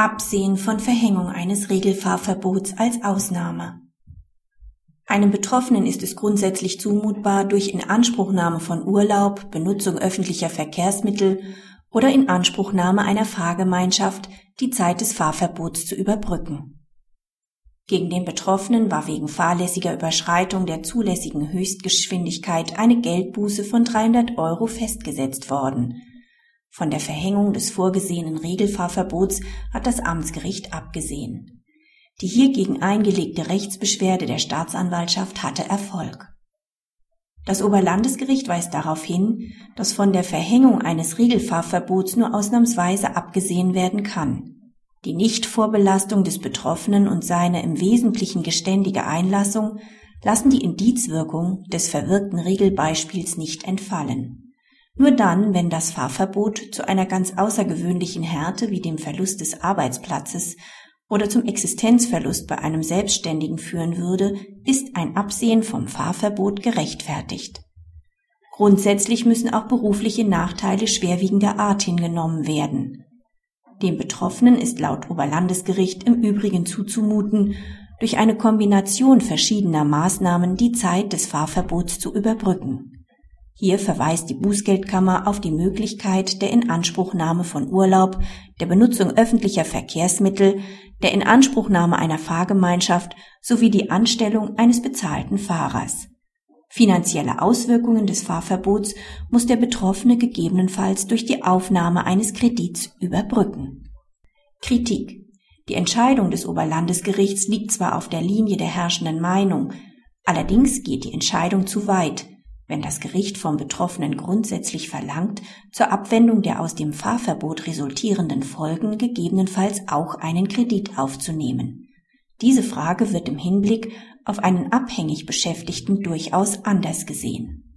Absehen von Verhängung eines Regelfahrverbots als Ausnahme. Einem Betroffenen ist es grundsätzlich zumutbar, durch Inanspruchnahme von Urlaub, Benutzung öffentlicher Verkehrsmittel oder Inanspruchnahme einer Fahrgemeinschaft die Zeit des Fahrverbots zu überbrücken. Gegen den Betroffenen war wegen fahrlässiger Überschreitung der zulässigen Höchstgeschwindigkeit eine Geldbuße von 300 Euro festgesetzt worden, von der Verhängung des vorgesehenen Regelfahrverbots hat das Amtsgericht abgesehen. Die hiergegen eingelegte Rechtsbeschwerde der Staatsanwaltschaft hatte Erfolg. Das Oberlandesgericht weist darauf hin, dass von der Verhängung eines Regelfahrverbots nur ausnahmsweise abgesehen werden kann. Die Nichtvorbelastung des Betroffenen und seine im Wesentlichen geständige Einlassung lassen die Indizwirkung des verwirkten Regelbeispiels nicht entfallen. Nur dann, wenn das Fahrverbot zu einer ganz außergewöhnlichen Härte wie dem Verlust des Arbeitsplatzes oder zum Existenzverlust bei einem Selbstständigen führen würde, ist ein Absehen vom Fahrverbot gerechtfertigt. Grundsätzlich müssen auch berufliche Nachteile schwerwiegender Art hingenommen werden. Dem Betroffenen ist laut Oberlandesgericht im Übrigen zuzumuten, durch eine Kombination verschiedener Maßnahmen die Zeit des Fahrverbots zu überbrücken. Hier verweist die Bußgeldkammer auf die Möglichkeit der Inanspruchnahme von Urlaub, der Benutzung öffentlicher Verkehrsmittel, der Inanspruchnahme einer Fahrgemeinschaft sowie die Anstellung eines bezahlten Fahrers. Finanzielle Auswirkungen des Fahrverbots muss der Betroffene gegebenenfalls durch die Aufnahme eines Kredits überbrücken. Kritik Die Entscheidung des Oberlandesgerichts liegt zwar auf der Linie der herrschenden Meinung, allerdings geht die Entscheidung zu weit, wenn das Gericht vom Betroffenen grundsätzlich verlangt, zur Abwendung der aus dem Fahrverbot resultierenden Folgen gegebenenfalls auch einen Kredit aufzunehmen. Diese Frage wird im Hinblick auf einen abhängig Beschäftigten durchaus anders gesehen